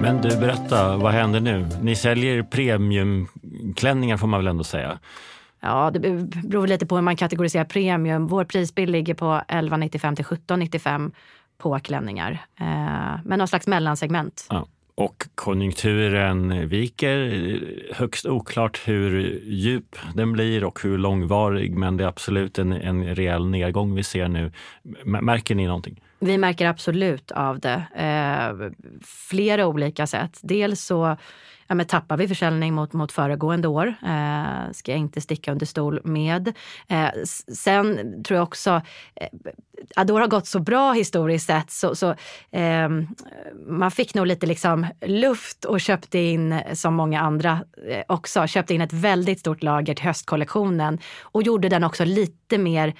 Men du, berätta, vad händer nu? Ni säljer premiumklänningar får man väl ändå säga? Ja, det beror lite på hur man kategoriserar premium. Vår prisbild ligger på 11,95 till 17,95 på klänningar. Eh, men någon slags mellansegment. Ja och konjunkturen viker. Högst oklart hur djup den blir och hur långvarig, men det är absolut en, en rejäl nedgång vi ser nu. Märker ni någonting? Vi märker absolut av det. Eh, flera olika sätt. Dels så ja, men tappar vi försäljning mot, mot föregående år. Eh, ska jag inte sticka under stol med. Eh, sen tror jag också, eh, Adore har gått så bra historiskt sett så, så eh, man fick nog lite liksom luft och köpte in, som många andra eh, också, köpte in ett väldigt stort lager till höstkollektionen och gjorde den också lite mer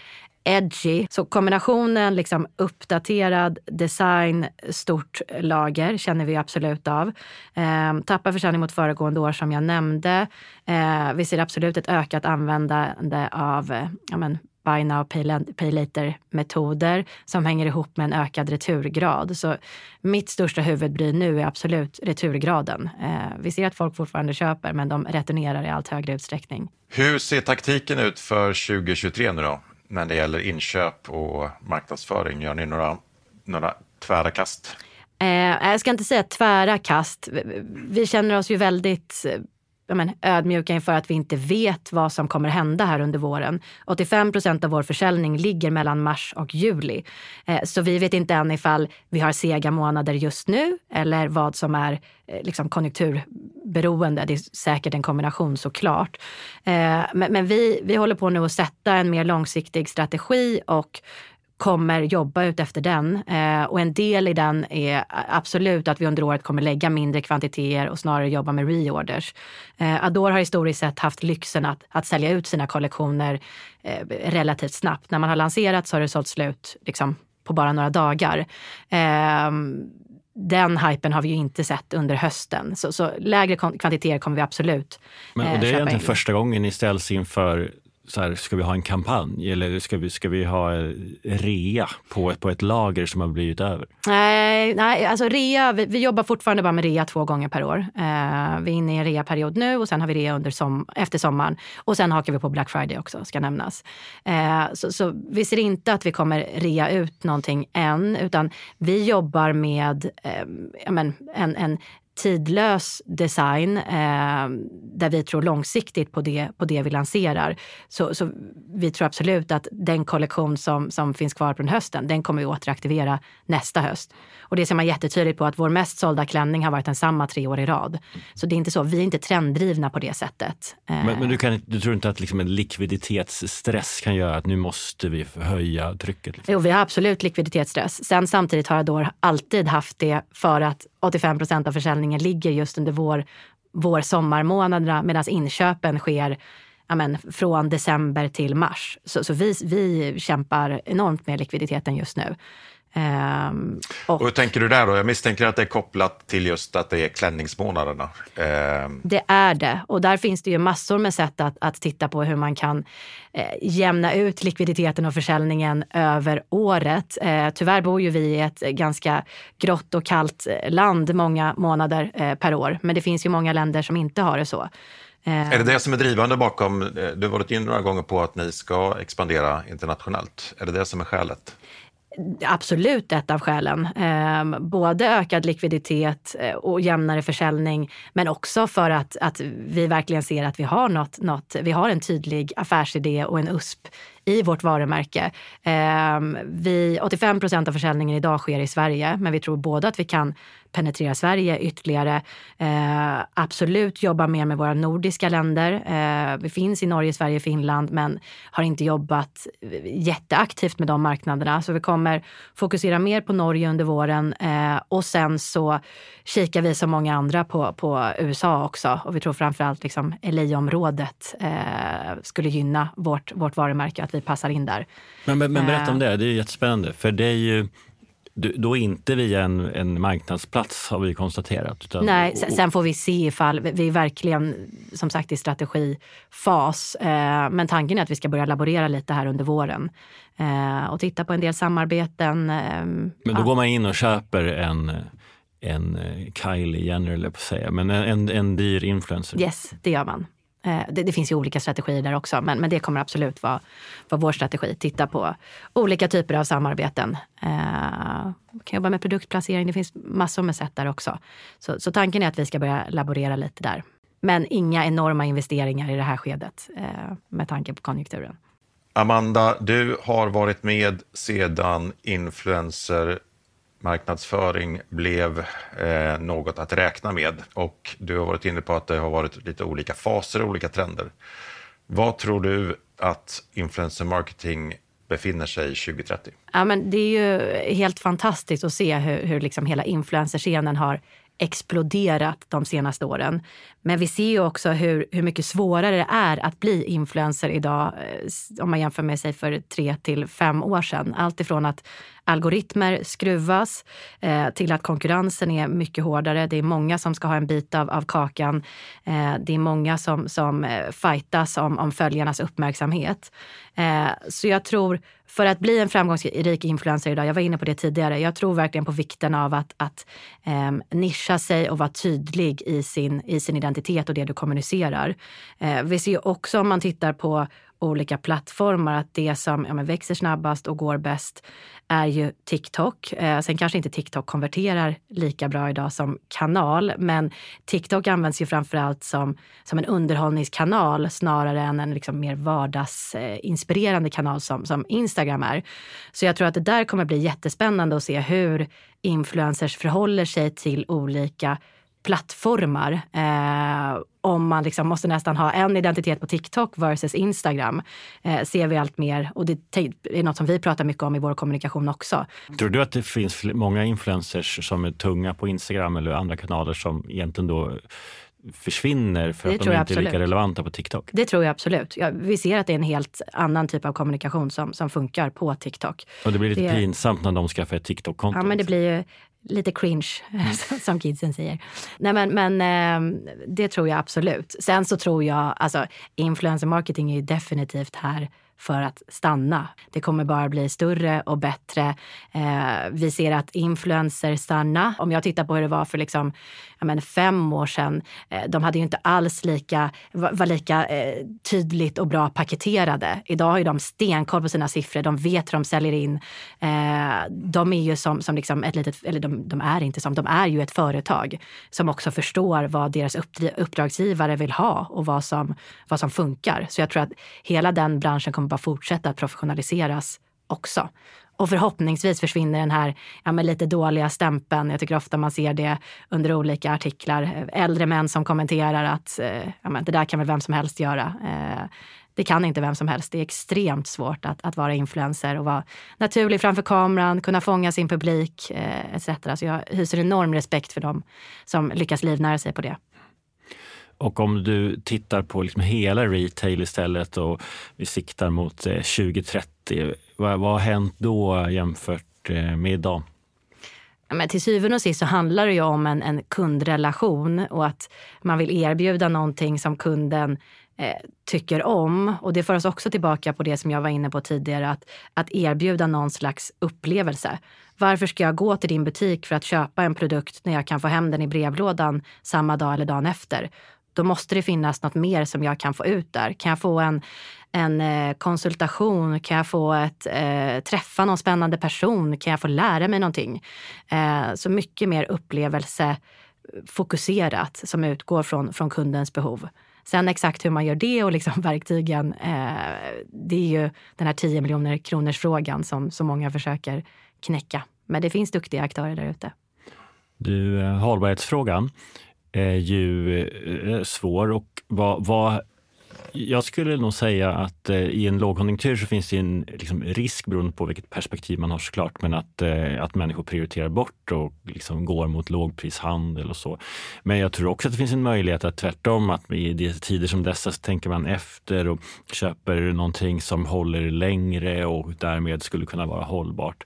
edgy. Så kombinationen liksom uppdaterad design, stort lager känner vi absolut av. Eh, tappar försäljning mot föregående år som jag nämnde. Eh, vi ser absolut ett ökat användande av eh, ja, men, buy now, pay later-metoder som hänger ihop med en ökad returgrad. Så mitt största huvudbry nu är absolut returgraden. Eh, vi ser att folk fortfarande köper, men de returnerar i allt högre utsträckning. Hur ser taktiken ut för 2023 nu då? När det gäller inköp och marknadsföring? Gör ni några, några tvära kast? Eh, jag ska inte säga tvära kast. Vi känner oss ju väldigt men, ödmjuka inför att vi inte vet vad som kommer hända här under våren. 85 procent av vår försäljning ligger mellan mars och juli. Eh, så vi vet inte än ifall vi har sega månader just nu eller vad som är eh, liksom konjunkturberoende. Det är säkert en kombination såklart. Eh, men, men vi, vi håller på nu att sätta en mer långsiktig strategi och kommer jobba ut efter den. Eh, och en del i den är absolut att vi under året kommer lägga mindre kvantiteter och snarare jobba med reorders. Eh, Adore har historiskt sett haft lyxen att, att sälja ut sina kollektioner eh, relativt snabbt. När man har lanserat så har det sålt slut liksom, på bara några dagar. Eh, den hypen har vi ju inte sett under hösten. Så, så lägre kvantiteter kommer vi absolut Men, och Det är egentligen första gången ni ställs inför så här, ska vi ha en kampanj eller ska vi, ska vi ha rea på, på ett lager som har blivit över? Nej, nej alltså rea, vi, vi jobbar fortfarande bara med rea två gånger per år. Eh, vi är inne i en reaperiod nu och sen har vi rea under som, efter sommaren. Och sen hakar vi på Black Friday också, ska nämnas. Eh, så, så vi ser inte att vi kommer rea ut någonting än, utan vi jobbar med eh, men, en, en tidlös design eh, där vi tror långsiktigt på det, på det vi lanserar. Så, så vi tror absolut att den kollektion som, som finns kvar från hösten, den kommer vi återaktivera nästa höst. Och det ser man jättetydligt på att vår mest sålda klänning har varit densamma tre år i rad. Så det är inte så, vi är inte trenddrivna på det sättet. Men, men du, kan, du tror inte att liksom en likviditetsstress kan göra att nu måste vi höja trycket? Liksom? Jo, vi har absolut likviditetsstress. Sen samtidigt har Adore alltid haft det för att 85 procent av försäljningen ligger just under vår, vår sommarmånaderna medan inköpen sker amen, från december till mars. Så, så vi, vi kämpar enormt med likviditeten just nu. Um, och, och hur tänker du där då? Jag misstänker att det är kopplat till just att det är klänningsmånaderna. Um. Det är det och där finns det ju massor med sätt att, att titta på hur man kan eh, jämna ut likviditeten och försäljningen över året. Eh, tyvärr bor ju vi i ett ganska grått och kallt eh, land många månader eh, per år, men det finns ju många länder som inte har det så. Är det det som är drivande bakom, eh, du har varit inne några gånger på att ni ska expandera internationellt. Är det det som är skälet? Absolut ett av skälen. Ehm, både ökad likviditet eh, och jämnare försäljning men också för att, att vi verkligen ser att vi har, något, något, vi har en tydlig affärsidé och en USP i vårt varumärke. Eh, vi, 85 procent av försäljningen idag sker i Sverige men vi tror både att vi kan penetrera Sverige ytterligare. Eh, absolut jobba mer med våra nordiska länder. Eh, vi finns i Norge, Sverige, Finland men har inte jobbat jätteaktivt med de marknaderna. Så vi kommer fokusera mer på Norge under våren eh, och sen så kikar vi som många andra på, på USA också. Och vi tror framförallt liksom LA-området eh, skulle gynna vårt, vårt varumärke, att vi passar in där. Men, men, men berätta om eh. det, det är jättespännande. För det är ju då inte via en, en marknadsplats har vi konstaterat. Utan, Nej, sen får vi se ifall vi är verkligen som sagt i strategifas. Eh, men tanken är att vi ska börja laborera lite här under våren eh, och titta på en del samarbeten. Eh, men då ja. går man in och köper en en Kylie Jenner, eller på att säga, men en, en dyr influencer? Yes, det gör man. Eh, det, det, finns ju olika strategier där också, men, men det kommer absolut vara, vara vår strategi. Titta på olika typer av samarbeten. Eh, kan jobba med produktplacering, det finns massor med sätt där också. Så, så tanken är att vi ska börja laborera lite där. Men inga enorma investeringar i det här skedet eh, med tanke på konjunkturen. Amanda, du har varit med sedan influencer marknadsföring blev eh, något att räkna med och du har varit inne på att det har varit lite olika faser och olika trender. Vad tror du att influencer marketing befinner sig 2030? Ja, men det är ju helt fantastiskt att se hur, hur liksom hela influencerscenen har exploderat de senaste åren. Men vi ser ju också hur, hur mycket svårare det är att bli influencer idag eh, om man jämför med sig för tre till fem år sedan. Allt ifrån att algoritmer skruvas eh, till att konkurrensen är mycket hårdare. Det är många som ska ha en bit av, av kakan. Eh, det är många som, som eh, fightas om, om följarnas uppmärksamhet. Eh, så jag tror, för att bli en framgångsrik influencer idag, jag var inne på det tidigare, jag tror verkligen på vikten av att, att eh, nischa sig och vara tydlig i sin, i sin identitet och det du kommunicerar. Eh, vi ser också om man tittar på olika plattformar att det som ja, växer snabbast och går bäst är ju TikTok. Eh, sen kanske inte TikTok konverterar lika bra idag som kanal, men TikTok används ju framförallt som, som en underhållningskanal snarare än en liksom mer vardagsinspirerande kanal som, som Instagram är. Så jag tror att det där kommer bli jättespännande att se hur influencers förhåller sig till olika plattformar. Eh, om man liksom måste nästan ha en identitet på TikTok versus Instagram eh, ser vi allt mer. Och det är något som vi pratar mycket om i vår kommunikation också. Tror du att det finns många influencers som är tunga på Instagram eller andra kanaler som egentligen då försvinner för det att de inte är lika relevanta på TikTok? Det tror jag absolut. Ja, vi ser att det är en helt annan typ av kommunikation som, som funkar på TikTok. Och det blir lite det, pinsamt när de skaffar ett TikTok-konto. Ja, men det blir ju lite cringe, eh, som kidsen säger. Nej, men, men ehm, det tror jag absolut. Sen så tror jag, alltså influencer marketing är ju definitivt här för att stanna. Det kommer bara bli större och bättre. Eh, vi ser att influencer stanna. Om jag tittar på hur det var för liksom, men, fem år sedan. Eh, de hade ju inte alls lika, var, var lika eh, tydligt och bra paketerade. Idag har ju de stenkoll på sina siffror. De vet hur de säljer in. Eh, de är ju som, som liksom ett litet, eller de, de, är inte som, de är ju ett företag som också förstår vad deras uppdragsgivare vill ha och vad som, vad som funkar. Så jag tror att hela den branschen kommer bara fortsätta att professionaliseras också. Och förhoppningsvis försvinner den här ja, lite dåliga stämpeln. Jag tycker ofta man ser det under olika artiklar. Äldre män som kommenterar att eh, ja, men det där kan väl vem som helst göra. Eh, det kan inte vem som helst. Det är extremt svårt att, att vara influencer och vara naturlig framför kameran, kunna fånga sin publik eh, etc. Så jag hyser enorm respekt för dem som lyckas livnära sig på det. Och om du tittar på liksom hela retail istället och vi siktar mot eh, 2030, vad, vad har hänt då jämfört eh, med idag? Men till syvende och sist så handlar det ju om en, en kundrelation och att man vill erbjuda någonting som kunden eh, tycker om. Och det för oss också tillbaka på det som jag var inne på tidigare, att, att erbjuda någon slags upplevelse. Varför ska jag gå till din butik för att köpa en produkt när jag kan få hem den i brevlådan samma dag eller dagen efter? Då måste det finnas något mer som jag kan få ut där. Kan jag få en, en eh, konsultation? Kan jag få ett, eh, träffa någon spännande person? Kan jag få lära mig någonting? Eh, så mycket mer upplevelsefokuserat eh, som utgår från, från kundens behov. Sen exakt hur man gör det och liksom verktygen, eh, det är ju den här 10 miljoner kronors frågan som så många försöker knäcka. Men det finns duktiga aktörer där ute. Du, eh, hållbarhetsfrågan ju eh, svår och vad, vad jag skulle nog säga att eh, i en lågkonjunktur så finns det en liksom, risk beroende på vilket perspektiv man har såklart, men att, eh, att människor prioriterar bort och liksom går mot lågprishandel och så. Men jag tror också att det finns en möjlighet att tvärtom, att i tider som dessa så tänker man efter och köper någonting som håller längre och därmed skulle kunna vara hållbart.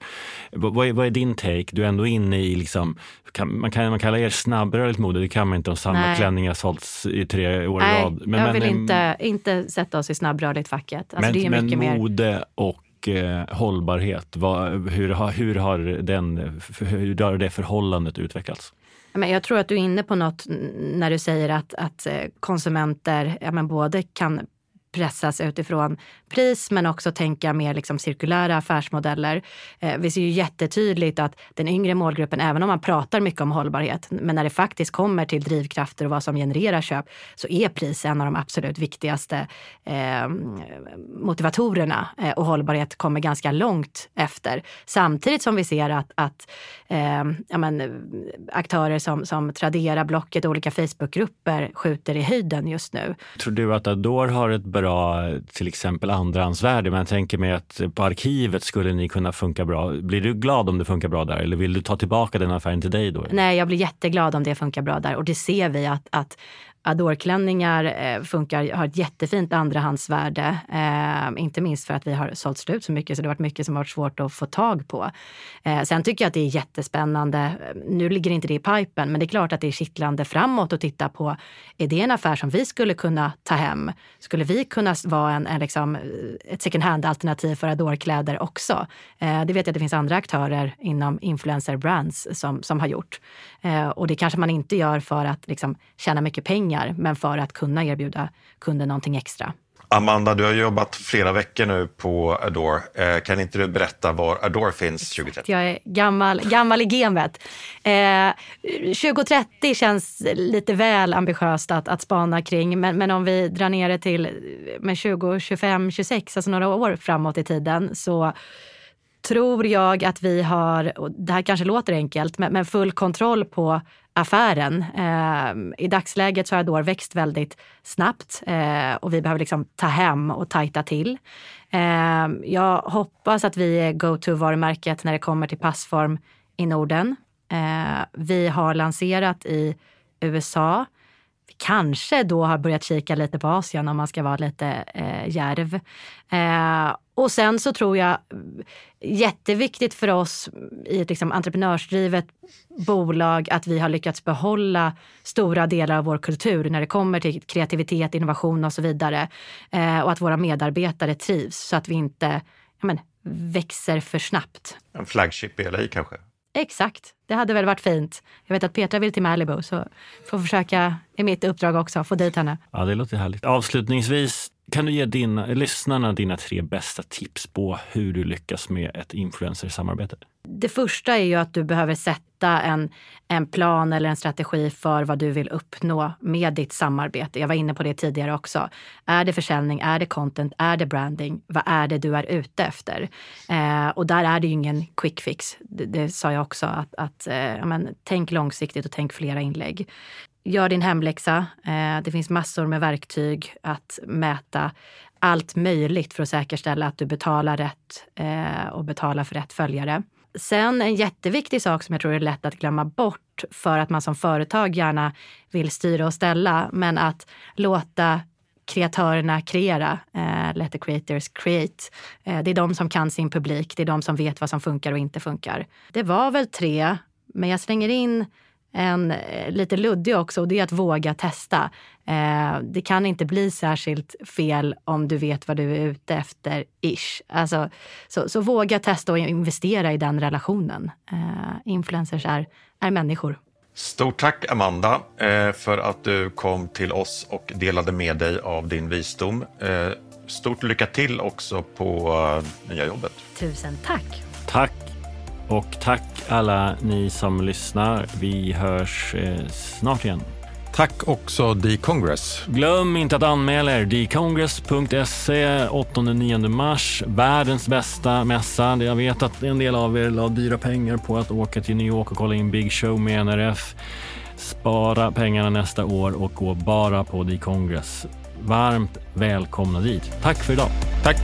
Vad är, vad är din take? Du är ändå inne i, liksom, kan, man kan man kalla er snabbrörligt mode, det kan man inte om samma Nej. klänning har sålts i tre år i rad. Men, jag vill men, inte inte sätta oss i snabbrörligt-facket. Alltså, men, men mer... mode och eh, hållbarhet, vad, hur, hur, har den, hur har det förhållandet utvecklats? Men jag tror att du är inne på något när du säger att, att eh, konsumenter ja, men både kan pressas utifrån pris men också tänka mer liksom cirkulära affärsmodeller. Eh, vi ser ju jättetydligt att den yngre målgruppen, även om man pratar mycket om hållbarhet, men när det faktiskt kommer till drivkrafter och vad som genererar köp så är pris en av de absolut viktigaste eh, motivatorerna eh, och hållbarhet kommer ganska långt efter. Samtidigt som vi ser att, att eh, ja, men, aktörer som, som Tradera, Blocket och olika Facebookgrupper skjuter i höjden just nu. Tror du att Adore har ett bra till exempel andrahandsvärde? Men jag tänker mig att på arkivet skulle ni kunna funka bra. Blir du glad om det funkar bra där eller vill du ta tillbaka den affären till dig då? Nej, jag blir jätteglad om det funkar bra där och det ser vi att, att Adore-klänningar eh, funkar, har ett jättefint andrahandsvärde. Eh, inte minst för att vi har sålt slut så mycket så det har varit mycket som har varit svårt att få tag på. Eh, sen tycker jag att det är jättespännande. Nu ligger inte det i pipen men det är klart att det är kittlande framåt att titta på. Är det en affär som vi skulle kunna ta hem? Skulle vi kunna vara en, en liksom, eh, ett second hand-alternativ för Adore-kläder också? Eh, det vet jag att det finns andra aktörer inom influencer brands som, som har gjort. Eh, och det kanske man inte gör för att liksom, tjäna mycket pengar pengar, men för att kunna erbjuda kunden någonting extra. Amanda, du har jobbat flera veckor nu på Adore. Eh, kan inte du berätta var Adore finns 2030? Jag är gammal, gammal i gamet. Eh, 2030 känns lite väl ambitiöst att, att spana kring, men, men om vi drar ner det till med 20, 25, 26, alltså några år framåt i tiden, så tror jag att vi har, och det här kanske låter enkelt, men, men full kontroll på affären. Eh, I dagsläget så har Adore växt väldigt snabbt eh, och vi behöver liksom ta hem och tajta till. Eh, jag hoppas att vi är go-to-varumärket när det kommer till passform i Norden. Eh, vi har lanserat i USA. Kanske då har börjat kika lite på Asien om man ska vara lite eh, järv. Eh, och sen så tror jag eh, jätteviktigt för oss i ett liksom entreprenörsdrivet bolag att vi har lyckats behålla stora delar av vår kultur när det kommer till kreativitet, innovation och så vidare. Eh, och att våra medarbetare trivs så att vi inte men, växer för snabbt. En flagship i LA kanske? Exakt, det hade väl varit fint. Jag vet att Petra vill till Malibu så får försöka i mitt uppdrag också få dit henne. Ja, det låter härligt. Avslutningsvis, kan du ge dina, lyssnarna dina tre bästa tips på hur du lyckas med ett influencersamarbete? Det första är ju att du behöver sätta en, en plan eller en strategi för vad du vill uppnå med ditt samarbete. Jag var inne på det tidigare också. Är det försäljning? Är det content? Är det branding? Vad är det du är ute efter? Eh, och där är det ju ingen quick fix. Det, det sa jag också. Att, att eh, men, tänk långsiktigt och tänk flera inlägg. Gör din hemläxa. Eh, det finns massor med verktyg att mäta allt möjligt för att säkerställa att du betalar rätt eh, och betalar för rätt följare. Sen en jätteviktig sak som jag tror är lätt att glömma bort för att man som företag gärna vill styra och ställa, men att låta kreatörerna kreera. Eh, let the creators create. Eh, det är de som kan sin publik. Det är de som vet vad som funkar och inte funkar. Det var väl tre, men jag slänger in en eh, lite luddig också och det är att våga testa. Eh, det kan inte bli särskilt fel om du vet vad du är ute efter, ish. Alltså, så, så våga testa och investera i den relationen. Eh, influencers är, är människor. Stort tack Amanda eh, för att du kom till oss och delade med dig av din visdom. Eh, stort lycka till också på nya jobbet. Tusen tack. Tack och tack alla ni som lyssnar. Vi hörs eh, snart igen. Tack också D-Congress. Glöm inte att anmäla er. dcongress.se 8-9 mars. Världens bästa mässa. Jag vet att en del av er la dyra pengar på att åka till New York och kolla in Big Show med NRF. Spara pengarna nästa år och gå bara på D-Congress. Varmt välkomna dit. Tack för idag. Tack.